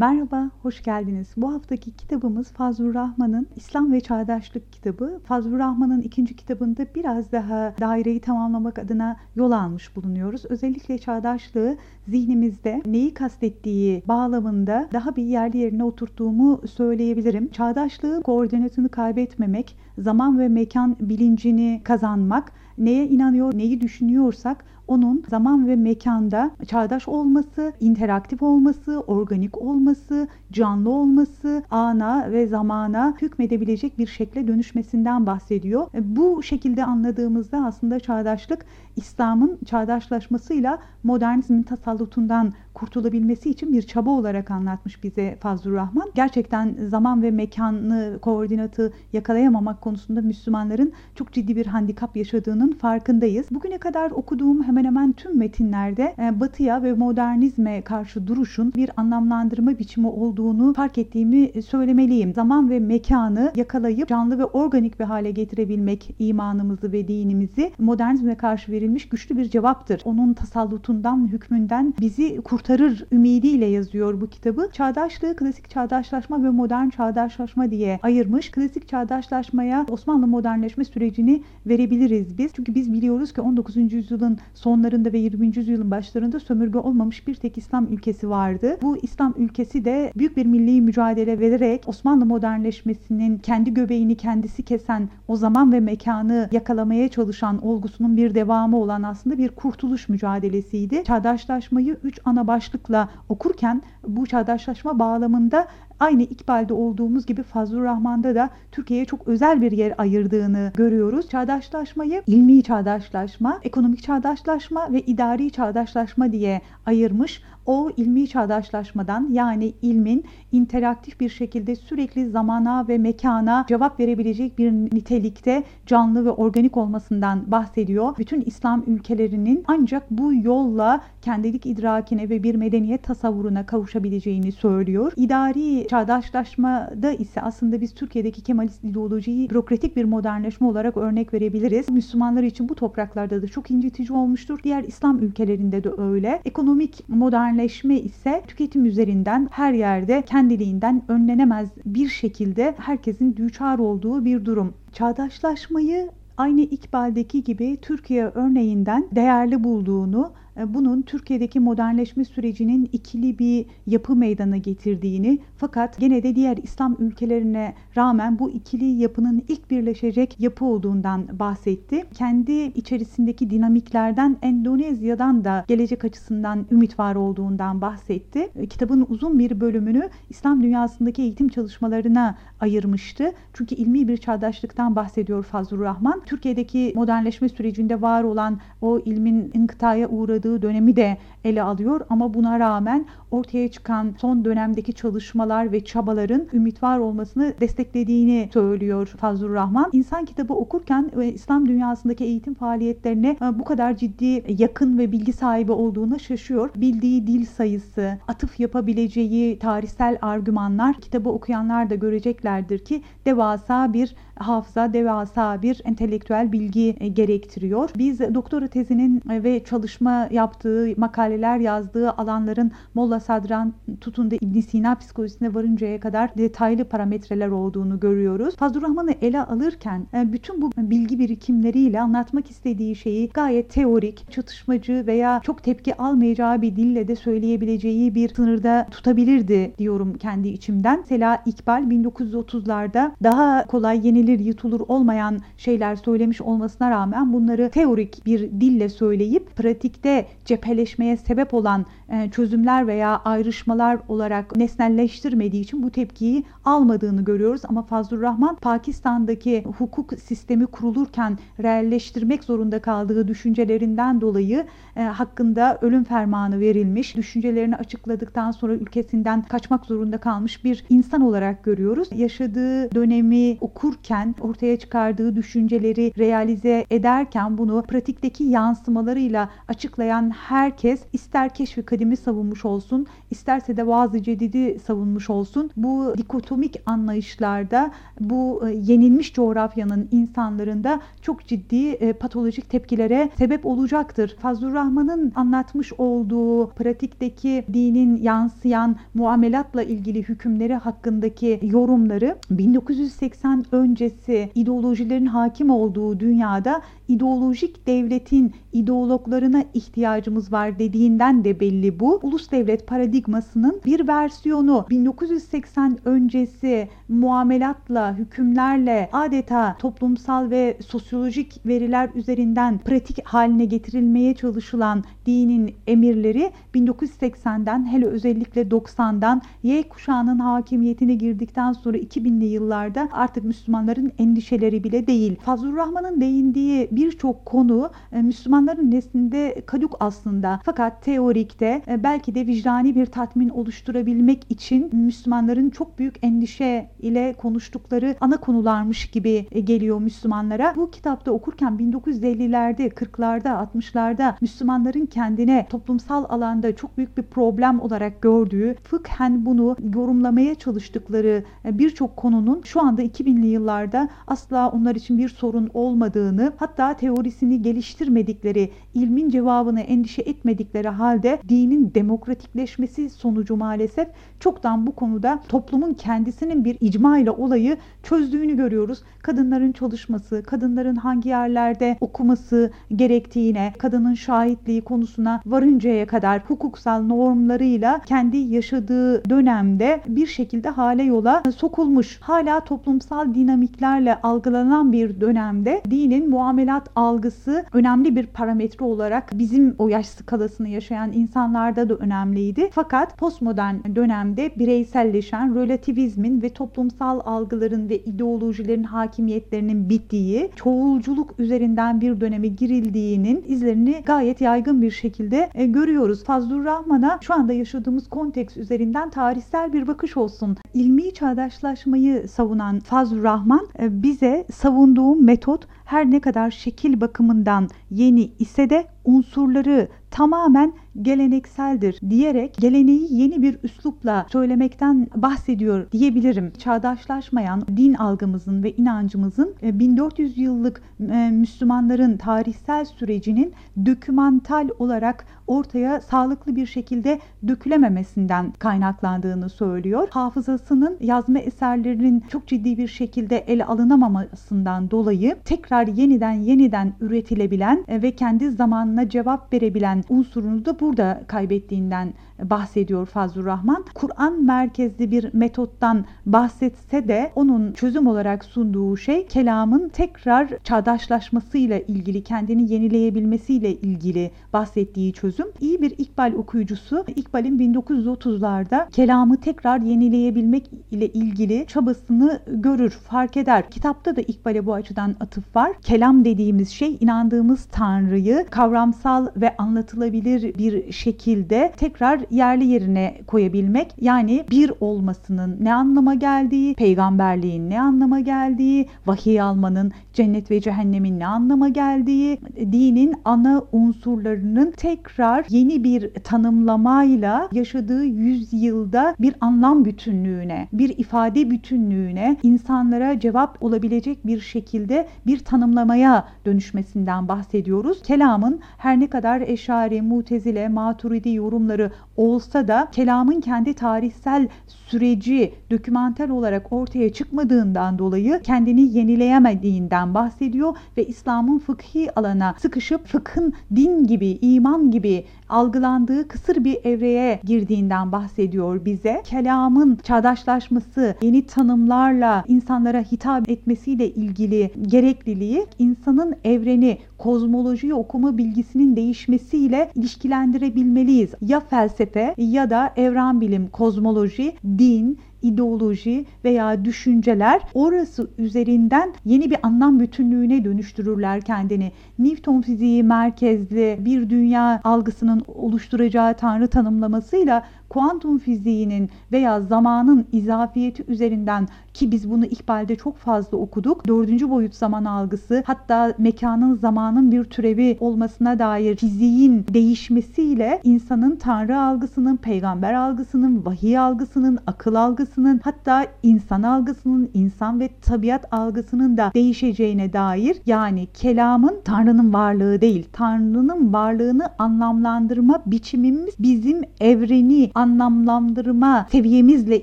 Merhaba, hoş geldiniz. Bu haftaki kitabımız Fazlur Rahman'ın İslam ve Çağdaşlık kitabı. Fazlur Rahman'ın ikinci kitabında biraz daha daireyi tamamlamak adına yol almış bulunuyoruz. Özellikle çağdaşlığı zihnimizde neyi kastettiği bağlamında daha bir yerli yerine oturttuğumu söyleyebilirim. Çağdaşlığı koordinatını kaybetmemek, zaman ve mekan bilincini kazanmak, neye inanıyor, neyi düşünüyorsak onun zaman ve mekanda çağdaş olması, interaktif olması, organik olması, canlı olması, ana ve zamana hükmedebilecek bir şekle dönüşmesinden bahsediyor. Bu şekilde anladığımızda aslında çağdaşlık İslam'ın çağdaşlaşmasıyla modernizmin tasallutundan kurtulabilmesi için bir çaba olarak anlatmış bize Fazlur Rahman. Gerçekten zaman ve mekanı, koordinatı yakalayamamak konusunda Müslümanların çok ciddi bir handikap yaşadığının farkındayız. Bugüne kadar okuduğum hemen hemen tüm metinlerde e, batıya ve modernizme karşı duruşun bir anlamlandırma biçimi olduğunu fark ettiğimi söylemeliyim. Zaman ve mekanı yakalayıp canlı ve organik bir hale getirebilmek imanımızı ve dinimizi modernizme karşı verilmiş güçlü bir cevaptır. Onun tasallutundan, hükmünden bizi kurtarır ümidiyle yazıyor bu kitabı. Çağdaşlığı klasik çağdaşlaşma ve modern çağdaşlaşma diye ayırmış. Klasik çağdaşlaşmaya Osmanlı modernleşme sürecini verebiliriz biz. Çünkü biz biliyoruz ki 19. yüzyılın sonlarında ve 20. yüzyılın başlarında sömürge olmamış bir tek İslam ülkesi vardı. Bu İslam ülkesi de büyük bir milli mücadele vererek Osmanlı modernleşmesinin kendi göbeğini kendisi kesen o zaman ve mekanı yakalamaya çalışan olgusunun bir devamı olan aslında bir kurtuluş mücadelesiydi. Çağdaşlaşmayı üç ana başlıkla okurken bu çağdaşlaşma bağlamında aynı İkbal'de olduğumuz gibi Fazlur Rahman'da da Türkiye'ye çok özel bir yer ayırdığını görüyoruz. Çağdaşlaşmayı ilmi çağdaşlaşma, ekonomik çağdaşlaşma ve idari çağdaşlaşma diye ayırmış. O ilmi çağdaşlaşmadan yani ilmin interaktif bir şekilde sürekli zamana ve mekana cevap verebilecek bir nitelikte canlı ve organik olmasından bahsediyor. Bütün İslam ülkelerinin ancak bu yolla kendilik idrakine ve bir medeniyet tasavvuruna kavuşabileceğini söylüyor. İdari çağdaşlaşmada ise aslında biz Türkiye'deki Kemalist ideolojiyi bürokratik bir modernleşme olarak örnek verebiliriz. Müslümanlar için bu topraklarda da çok incitici olmuştur. Diğer İslam ülkelerinde de öyle. Ekonomik modernleşme ise tüketim üzerinden her yerde kendiliğinden önlenemez bir şekilde herkesin düçar olduğu bir durum. Çağdaşlaşmayı aynı İkbal'deki gibi Türkiye örneğinden değerli bulduğunu bunun Türkiye'deki modernleşme sürecinin ikili bir yapı meydana getirdiğini fakat gene de diğer İslam ülkelerine rağmen bu ikili yapının ilk birleşecek yapı olduğundan bahsetti. Kendi içerisindeki dinamiklerden Endonezya'dan da gelecek açısından ümit var olduğundan bahsetti. E, kitabın uzun bir bölümünü İslam dünyasındaki eğitim çalışmalarına ayırmıştı. Çünkü ilmi bir çağdaşlıktan bahsediyor Fazlur Rahman. Türkiye'deki modernleşme sürecinde var olan o ilmin inkıtaya uğradığı yaşadığı dönemi de ele alıyor ama buna rağmen ortaya çıkan son dönemdeki çalışmalar ve çabaların ümit var olmasını desteklediğini söylüyor Fazlur Rahman. İnsan kitabı okurken ve İslam dünyasındaki eğitim faaliyetlerine e, bu kadar ciddi yakın ve bilgi sahibi olduğuna şaşıyor. Bildiği dil sayısı, atıf yapabileceği tarihsel argümanlar kitabı okuyanlar da göreceklerdir ki devasa bir hafıza, devasa bir entelektüel bilgi e, gerektiriyor. Biz doktora tezinin e, ve çalışma yaptığı, makaleler yazdığı alanların Molla Sadran tutun da Sina psikolojisine varıncaya kadar detaylı parametreler olduğunu görüyoruz. Fazlur Rahman'ı ele alırken e, bütün bu bilgi birikimleriyle anlatmak istediği şeyi gayet teorik, çatışmacı veya çok tepki almayacağı bir dille de söyleyebileceği bir sınırda tutabilirdi diyorum kendi içimden. Mesela İkbal 1930'larda daha kolay yenilir yutulur olmayan şeyler söylemiş olmasına rağmen bunları teorik bir dille söyleyip pratikte cepheleşmeye sebep olan e, çözümler veya ayrışmalar olarak nesnelleştirmediği için bu tepkiyi almadığını görüyoruz. Ama Fazlur Rahman Pakistan'daki hukuk sistemi kurulurken realleştirmek zorunda kaldığı düşüncelerinden dolayı e, hakkında ölüm fermanı verilmiş, düşüncelerini açıkladıktan sonra ülkesinden kaçmak zorunda kalmış bir insan olarak görüyoruz. Yaşadığı dönemi okurken ortaya çıkardığı düşünceleri realize ederken bunu pratikteki yansımalarıyla açıklayan yaşayan herkes ister keşfi kadimi savunmuş olsun, isterse de vaaz cedidi savunmuş olsun. Bu dikotomik anlayışlarda bu e, yenilmiş coğrafyanın insanlarında çok ciddi e, patolojik tepkilere sebep olacaktır. Fazlur Rahman'ın anlatmış olduğu pratikteki dinin yansıyan muamelatla ilgili hükümleri hakkındaki yorumları 1980 öncesi ideolojilerin hakim olduğu dünyada ideolojik devletin ideologlarına ihtiyacımız var dediğinden de belli bu. Ulus devlet paradigmasının bir versiyonu 1980 öncesi muamelatla, hükümlerle adeta toplumsal ve sosyolojik veriler üzerinden pratik haline getirilmeye çalışılan dinin emirleri 1980'den hele özellikle 90'dan Y kuşağının hakimiyetine girdikten sonra 2000'li yıllarda artık Müslümanların endişeleri bile değil. Fazlur Rahman'ın değindiği birçok konu e, Müslümanların neslinde kaduk aslında. Fakat teorikte e, belki de vicdani bir tatmin oluşturabilmek için Müslümanların çok büyük endişe ile konuştukları ana konularmış gibi e, geliyor Müslümanlara. Bu kitapta okurken 1950'lerde, 40'larda, 60'larda Müslümanların kendine toplumsal alanda çok büyük bir problem olarak gördüğü, fıkhen bunu yorumlamaya çalıştıkları birçok konunun şu anda 2000'li yıllarda asla onlar için bir sorun olmadığını, hatta teorisini geliştirmedikleri, ilmin cevabını endişe etmedikleri halde dinin demokratikleşmesi sonucu maalesef çoktan bu konuda toplumun kendisinin bir icma ile olayı çözdüğünü görüyoruz. Kadınların çalışması, kadınların hangi yerlerde okuması gerektiğine, kadının şahitliği konusuna varıncaya kadar hukuksal normlarıyla kendi yaşadığı dönemde bir şekilde hale yola sokulmuş. Hala toplumsal dinamiklerle algılanan bir dönemde dinin muamelat algısı önemli bir parametre olarak bizim o yaş skalasını yaşayan insanlarda da önemliydi. Fakat postmodern dönemde bireyselleşen relativizmin ve toplumsal algıların ve ideolojilerin hakimiyetlerinin bittiği, çoğulculuk üzerinden bir döneme girildiğinin izlerini gayet yaygın bir şekilde e, görüyoruz. Fazlur Rahman'a şu anda yaşadığımız konteks üzerinden tarihsel bir bakış olsun. İlmi çağdaşlaşmayı savunan Fazlur Rahman e, bize savunduğu metot her ne kadar şekil bakımından yeni ise de unsurları tamamen gelenekseldir diyerek geleneği yeni bir üslupla söylemekten bahsediyor diyebilirim. Çağdaşlaşmayan din algımızın ve inancımızın 1400 e, yıllık e, Müslümanların tarihsel sürecinin dokümantal olarak ortaya sağlıklı bir şekilde dökülememesinden kaynaklandığını söylüyor. Hafızasının yazma eserlerinin çok ciddi bir şekilde ele alınamamasından dolayı tekrar yeniden yeniden üretilebilen e, ve kendi zamanına cevap verebilen unsurunu da burada kaybettiğinden bahsediyor Fazlur Rahman. Kur'an merkezli bir metottan bahsetse de onun çözüm olarak sunduğu şey kelamın tekrar çağdaşlaşmasıyla ilgili, kendini yenileyebilmesiyle ilgili bahsettiği çözüm. İyi bir İkbal okuyucusu İkbal'in 1930'larda kelamı tekrar yenileyebilmek ile ilgili çabasını görür, fark eder. Kitapta da İkbal'e bu açıdan atıf var. Kelam dediğimiz şey inandığımız Tanrı'yı kavramsal ve anlatılabilir bir şekilde tekrar yerli yerine koyabilmek. Yani bir olmasının ne anlama geldiği, peygamberliğin ne anlama geldiği, vahiy almanın, cennet ve cehennemin ne anlama geldiği, dinin ana unsurlarının tekrar yeni bir tanımlamayla yaşadığı yüzyılda bir anlam bütünlüğüne, bir ifade bütünlüğüne, insanlara cevap olabilecek bir şekilde bir tanımlamaya dönüşmesinden bahsediyoruz. Kelamın her ne kadar eşari, mutezile, maturidi yorumları olsa da kelamın kendi tarihsel süreci dokümantal olarak ortaya çıkmadığından dolayı kendini yenileyemediğinden bahsediyor ve İslam'ın fıkhi alana sıkışıp fıkhın din gibi, iman gibi algılandığı kısır bir evreye girdiğinden bahsediyor bize. Kelamın çağdaşlaşması, yeni tanımlarla insanlara hitap etmesiyle ilgili gerekliliği insanın evreni, kozmoloji okuma bilgisinin değişmesiyle ilişkilendirebilmeliyiz. Ya felsefe ya da evren bilim, kozmoloji, din, ideoloji veya düşünceler orası üzerinden yeni bir anlam bütünlüğüne dönüştürürler kendini. Newton fiziği merkezli bir dünya algısının oluşturacağı tanrı tanımlamasıyla kuantum fiziğinin veya zamanın izafiyeti üzerinden ki biz bunu İkbal'de çok fazla okuduk. Dördüncü boyut zaman algısı hatta mekanın zamanın bir türevi olmasına dair fiziğin değişmesiyle insanın tanrı algısının, peygamber algısının, vahiy algısının, akıl algısının hatta insan algısının, insan ve tabiat algısının da değişeceğine dair yani kelamın Tanrı'nın varlığı değil, Tanrı'nın varlığını anlamlandırma biçimimiz bizim evreni anlamlandırma seviyemizle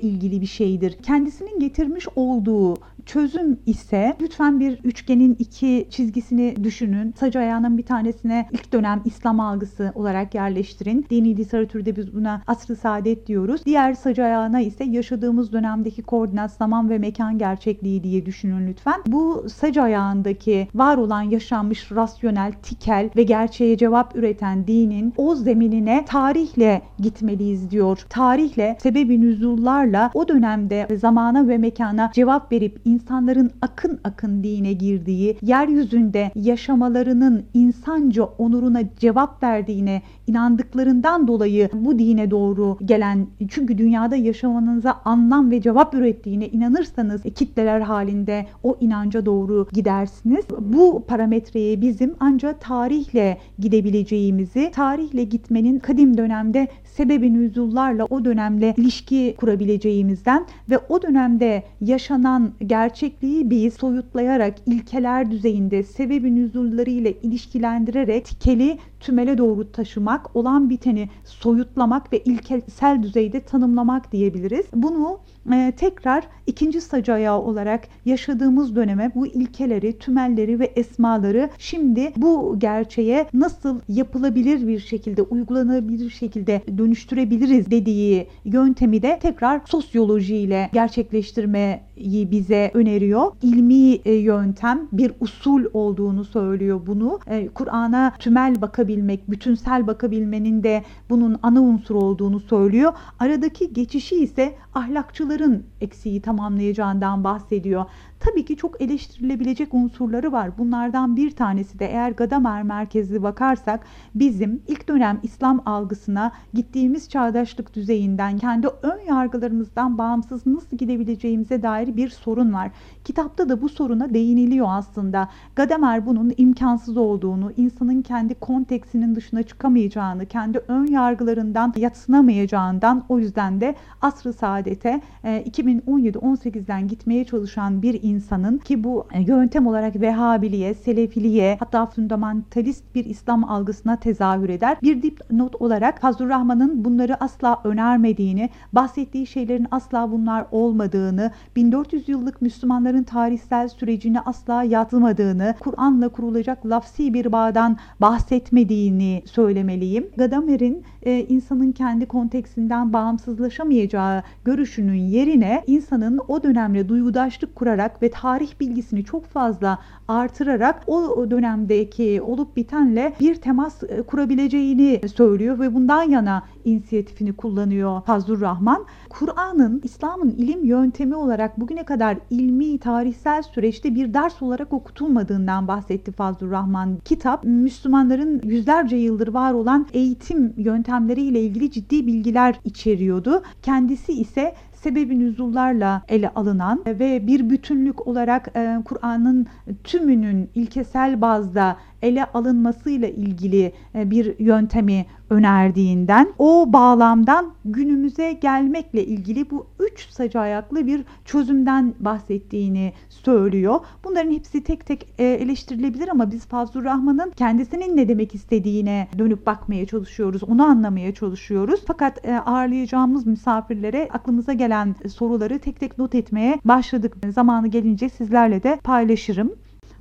ilgili bir şeydir. Kendisinin getirmiş olduğu Çözüm ise lütfen bir üçgenin iki çizgisini düşünün. Saç ayağının bir tanesine ilk dönem İslam algısı olarak yerleştirin. Dini literatürde biz buna asr-ı saadet diyoruz. Diğer sac ayağına ise yaşadığımız dönemdeki koordinat, zaman ve mekan gerçekliği diye düşünün lütfen. Bu sac ayağındaki var olan yaşanmış rasyonel, tikel ve gerçeğe cevap üreten dinin o zeminine tarihle gitmeliyiz diyor. Tarihle, sebebi nüzullarla o dönemde zamana ve mekana cevap verip insanların akın akın dine girdiği, yeryüzünde yaşamalarının insanca onuruna cevap verdiğine inandıklarından dolayı bu dine doğru gelen çünkü dünyada yaşamanıza anlam ve cevap ürettiğine inanırsanız kitleler halinde o inanca doğru gidersiniz. Bu parametreye bizim ancak tarihle gidebileceğimizi, tarihle gitmenin kadim dönemde sebebi nüzullarla o dönemle ilişki kurabileceğimizden ve o dönemde yaşanan gerçekliği bir soyutlayarak ilkeler düzeyinde sebebi nüzulları ile ilişkilendirerek tikeli tümele doğru taşımak, olan biteni soyutlamak ve ilkesel düzeyde tanımlamak diyebiliriz. Bunu e, tekrar ikinci sacı ayağı olarak yaşadığımız döneme bu ilkeleri, tümelleri ve esmaları şimdi bu gerçeğe nasıl yapılabilir bir şekilde, uygulanabilir şekilde dönüştürebiliriz dediği yöntemi de tekrar sosyolojiyle gerçekleştirmeyi bize öneriyor. İlmi e, yöntem bir usul olduğunu söylüyor bunu. E, Kur'an'a tümel bakabilmek, bütünsel bakabilmenin de bunun ana unsur olduğunu söylüyor. Aradaki geçişi ise ahlakçıların eksiği tamamlayacağından bahsediyor. Tabii ki çok eleştirilebilecek unsurları var. Bunlardan bir tanesi de eğer Gadamer merkezli bakarsak bizim ilk dönem İslam algısına gittiğimiz çağdaşlık düzeyinden kendi ön yargılarımızdan bağımsız nasıl gidebileceğimize dair bir sorun var. Kitapta da bu soruna değiniliyor aslında. Gadamer bunun imkansız olduğunu, insanın kendi konteksinin dışına çıkamayacağını, kendi ön yargılarından yatsınamayacağından o yüzden de asr-ı saadete 2017-18'den gitmeye çalışan bir insanın ki bu e, yöntem olarak Vehhabiliğe, Selefiliğe hatta fundamentalist bir İslam algısına tezahür eder. Bir dipnot olarak Fazlur Rahman'ın bunları asla önermediğini, bahsettiği şeylerin asla bunlar olmadığını, 1400 yıllık Müslümanların tarihsel sürecini asla yazmadığını, Kur'an'la kurulacak lafsi bir bağdan bahsetmediğini söylemeliyim. Gadamer'in e, insanın kendi konteksinden bağımsızlaşamayacağı görüşünün yerine insanın o dönemde duygudaşlık kurarak ve tarih bilgisini çok fazla artırarak o dönemdeki olup bitenle bir temas e, kurabileceğini söylüyor ve bundan yana inisiyatifini kullanıyor Fazlur Rahman. Kur'an'ın İslam'ın ilim yöntemi olarak bugüne kadar ilmi tarihsel süreçte bir ders olarak okutulmadığından bahsetti Fazlur Rahman. Kitap Müslümanların yüzlerce yıldır var olan eğitim yöntemleriyle ilgili ciddi bilgiler içeriyordu. Kendisi ise sebebi nüzullarla ele alınan ve bir bütünlük olarak Kur'an'ın tümünün ilkesel bazda ele alınmasıyla ilgili e, bir yöntemi önerdiğinden o bağlamdan günümüze gelmekle ilgili bu üç sacı ayaklı bir çözümden bahsettiğini söylüyor. Bunların hepsi tek tek e, eleştirilebilir ama biz Fazlur Rahman'ın kendisinin ne demek istediğine dönüp bakmaya çalışıyoruz. Onu anlamaya çalışıyoruz. Fakat e, ağırlayacağımız misafirlere aklımıza gelen soruları tek tek not etmeye başladık. Zamanı gelince sizlerle de paylaşırım.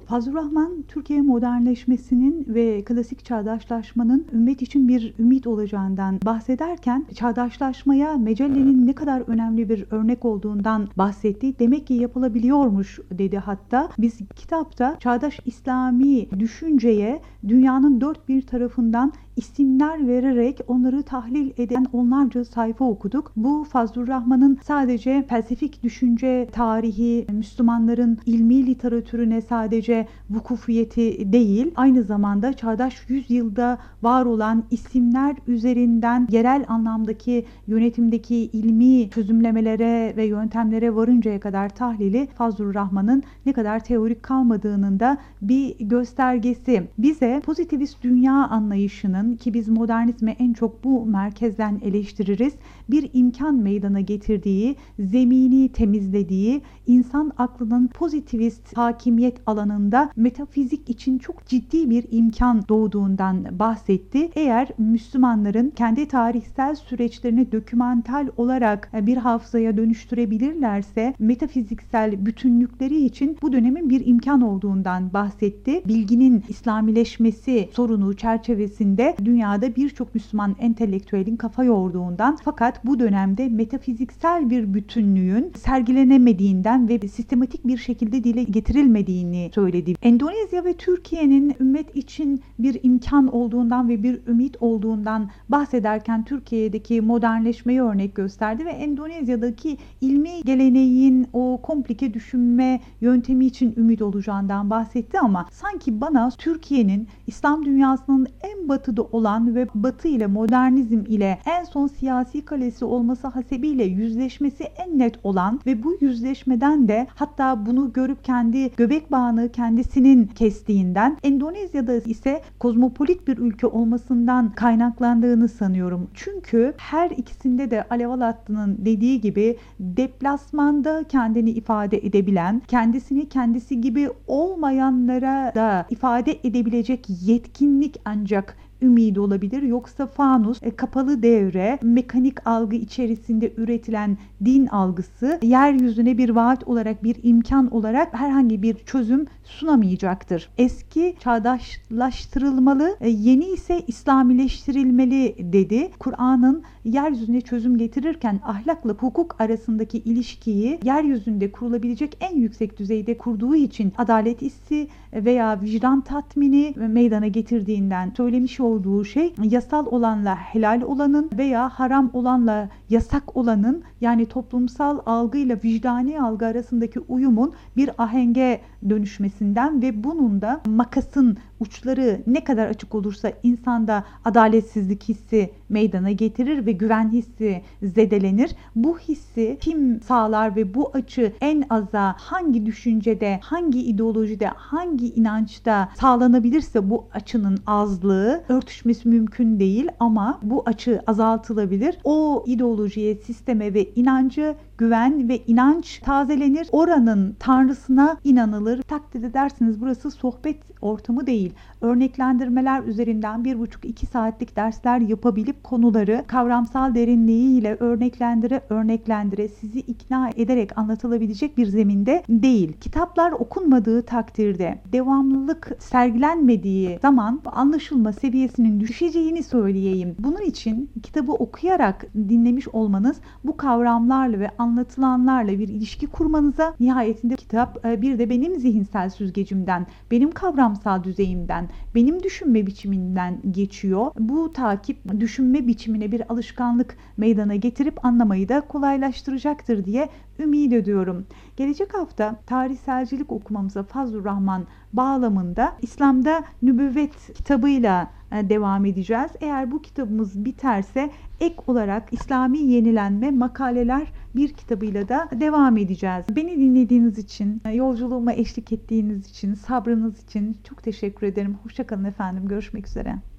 Fazıl Rahman Türkiye modernleşmesinin ve klasik çağdaşlaşmanın ümmet için bir ümit olacağından bahsederken çağdaşlaşmaya Mecelle'nin ne kadar önemli bir örnek olduğundan bahsetti. Demek ki yapılabiliyormuş dedi hatta. Biz kitapta çağdaş İslami düşünceye dünyanın dört bir tarafından isimler vererek onları tahlil eden onlarca sayfa okuduk. Bu Fazlur Rahman'ın sadece felsefik düşünce tarihi, Müslümanların ilmi literatürüne sadece vukufiyeti değil, aynı zamanda çağdaş yüzyılda var olan isimler üzerinden yerel anlamdaki yönetimdeki ilmi çözümlemelere ve yöntemlere varıncaya kadar tahlili Fazlur Rahman'ın ne kadar teorik kalmadığının da bir göstergesi. Bize pozitivist dünya anlayışının ki biz modernizmi en çok bu merkezden eleştiririz. Bir imkan meydana getirdiği, zemini temizlediği, insan aklının pozitivist hakimiyet alanında metafizik için çok ciddi bir imkan doğduğundan bahsetti. Eğer Müslümanların kendi tarihsel süreçlerini dokümental olarak bir hafızaya dönüştürebilirlerse metafiziksel bütünlükleri için bu dönemin bir imkan olduğundan bahsetti. Bilginin İslamileşmesi sorunu çerçevesinde dünyada birçok Müslüman entelektüelin kafa yorduğundan fakat bu dönemde metafiziksel bir bütünlüğün sergilenemediğinden ve sistematik bir şekilde dile getirilmediğini söyledi. Endonezya ve Türkiye'nin ümmet için bir imkan olduğundan ve bir ümit olduğundan bahsederken Türkiye'deki modernleşmeyi örnek gösterdi ve Endonezya'daki ilmi geleneğin o komplike düşünme yöntemi için ümit olacağından bahsetti ama sanki bana Türkiye'nin İslam dünyasının en batıda olan ve batı ile modernizm ile en son siyasi kalesi olması hasebiyle yüzleşmesi en net olan ve bu yüzleşmeden de hatta bunu görüp kendi göbek bağını kendisinin kestiğinden Endonezya'da ise kozmopolit bir ülke olmasından kaynaklandığını sanıyorum. Çünkü her ikisinde de Alev Alatlı'nın dediği gibi deplasmanda kendini ifade edebilen, kendisini kendisi gibi olmayanlara da ifade edebilecek yetkinlik ancak ümidi olabilir. Yoksa fanus e, kapalı devre, mekanik algı içerisinde üretilen din algısı yeryüzüne bir vaat olarak bir imkan olarak herhangi bir çözüm sunamayacaktır. Eski çağdaşlaştırılmalı, e, yeni ise İslamileştirilmeli dedi. Kur'an'ın yeryüzüne çözüm getirirken ahlakla hukuk arasındaki ilişkiyi yeryüzünde kurulabilecek en yüksek düzeyde kurduğu için adalet hissi veya vicdan tatmini meydana getirdiğinden söylemiş olduğu şey yasal olanla helal olanın veya haram olanla yasak olanın yani toplumsal algıyla vicdani algı arasındaki uyumun bir ahenge dönüşmesinden ve bunun da makasın uçları ne kadar açık olursa insanda adaletsizlik hissi meydana getirir ve güven hissi zedelenir. Bu hissi kim sağlar ve bu açı en aza hangi düşüncede, hangi ideolojide, hangi inançta sağlanabilirse bu açının azlığı örtüşmesi mümkün değil ama bu açı azaltılabilir. O ideolojiye, sisteme ve inancı güven ve inanç tazelenir. Oranın tanrısına inanılır. Takdir edersiniz burası sohbet ortamı değil. Örneklendirmeler üzerinden bir buçuk iki saatlik dersler yapabilip konuları kavramsal derinliğiyle örneklendire örneklendire sizi ikna ederek anlatılabilecek bir zeminde değil. Kitaplar okunmadığı takdirde devamlılık sergilenmediği zaman anlaşılma seviyesinin düşeceğini söyleyeyim. Bunun için kitabı okuyarak dinlemiş olmanız bu kavramlarla ve anlatılanlarla bir ilişki kurmanıza nihayetinde kitap e, bir de benim zihinsel süzgecimden, benim kavramsal düzeyimden, benim düşünme biçiminden geçiyor. Bu takip düşünme biçimine bir alışkanlık meydana getirip anlamayı da kolaylaştıracaktır diye ümit ediyorum. Gelecek hafta tarihselcilik okumamıza Fazlur Rahman bağlamında İslam'da Nübüvvet kitabıyla e, devam edeceğiz. Eğer bu kitabımız biterse ek olarak İslami yenilenme makaleler bir kitabıyla da devam edeceğiz. Beni dinlediğiniz için, e, yolculuğuma eşlik ettiğiniz için, sabrınız için çok teşekkür ederim. Hoşçakalın efendim. Görüşmek üzere.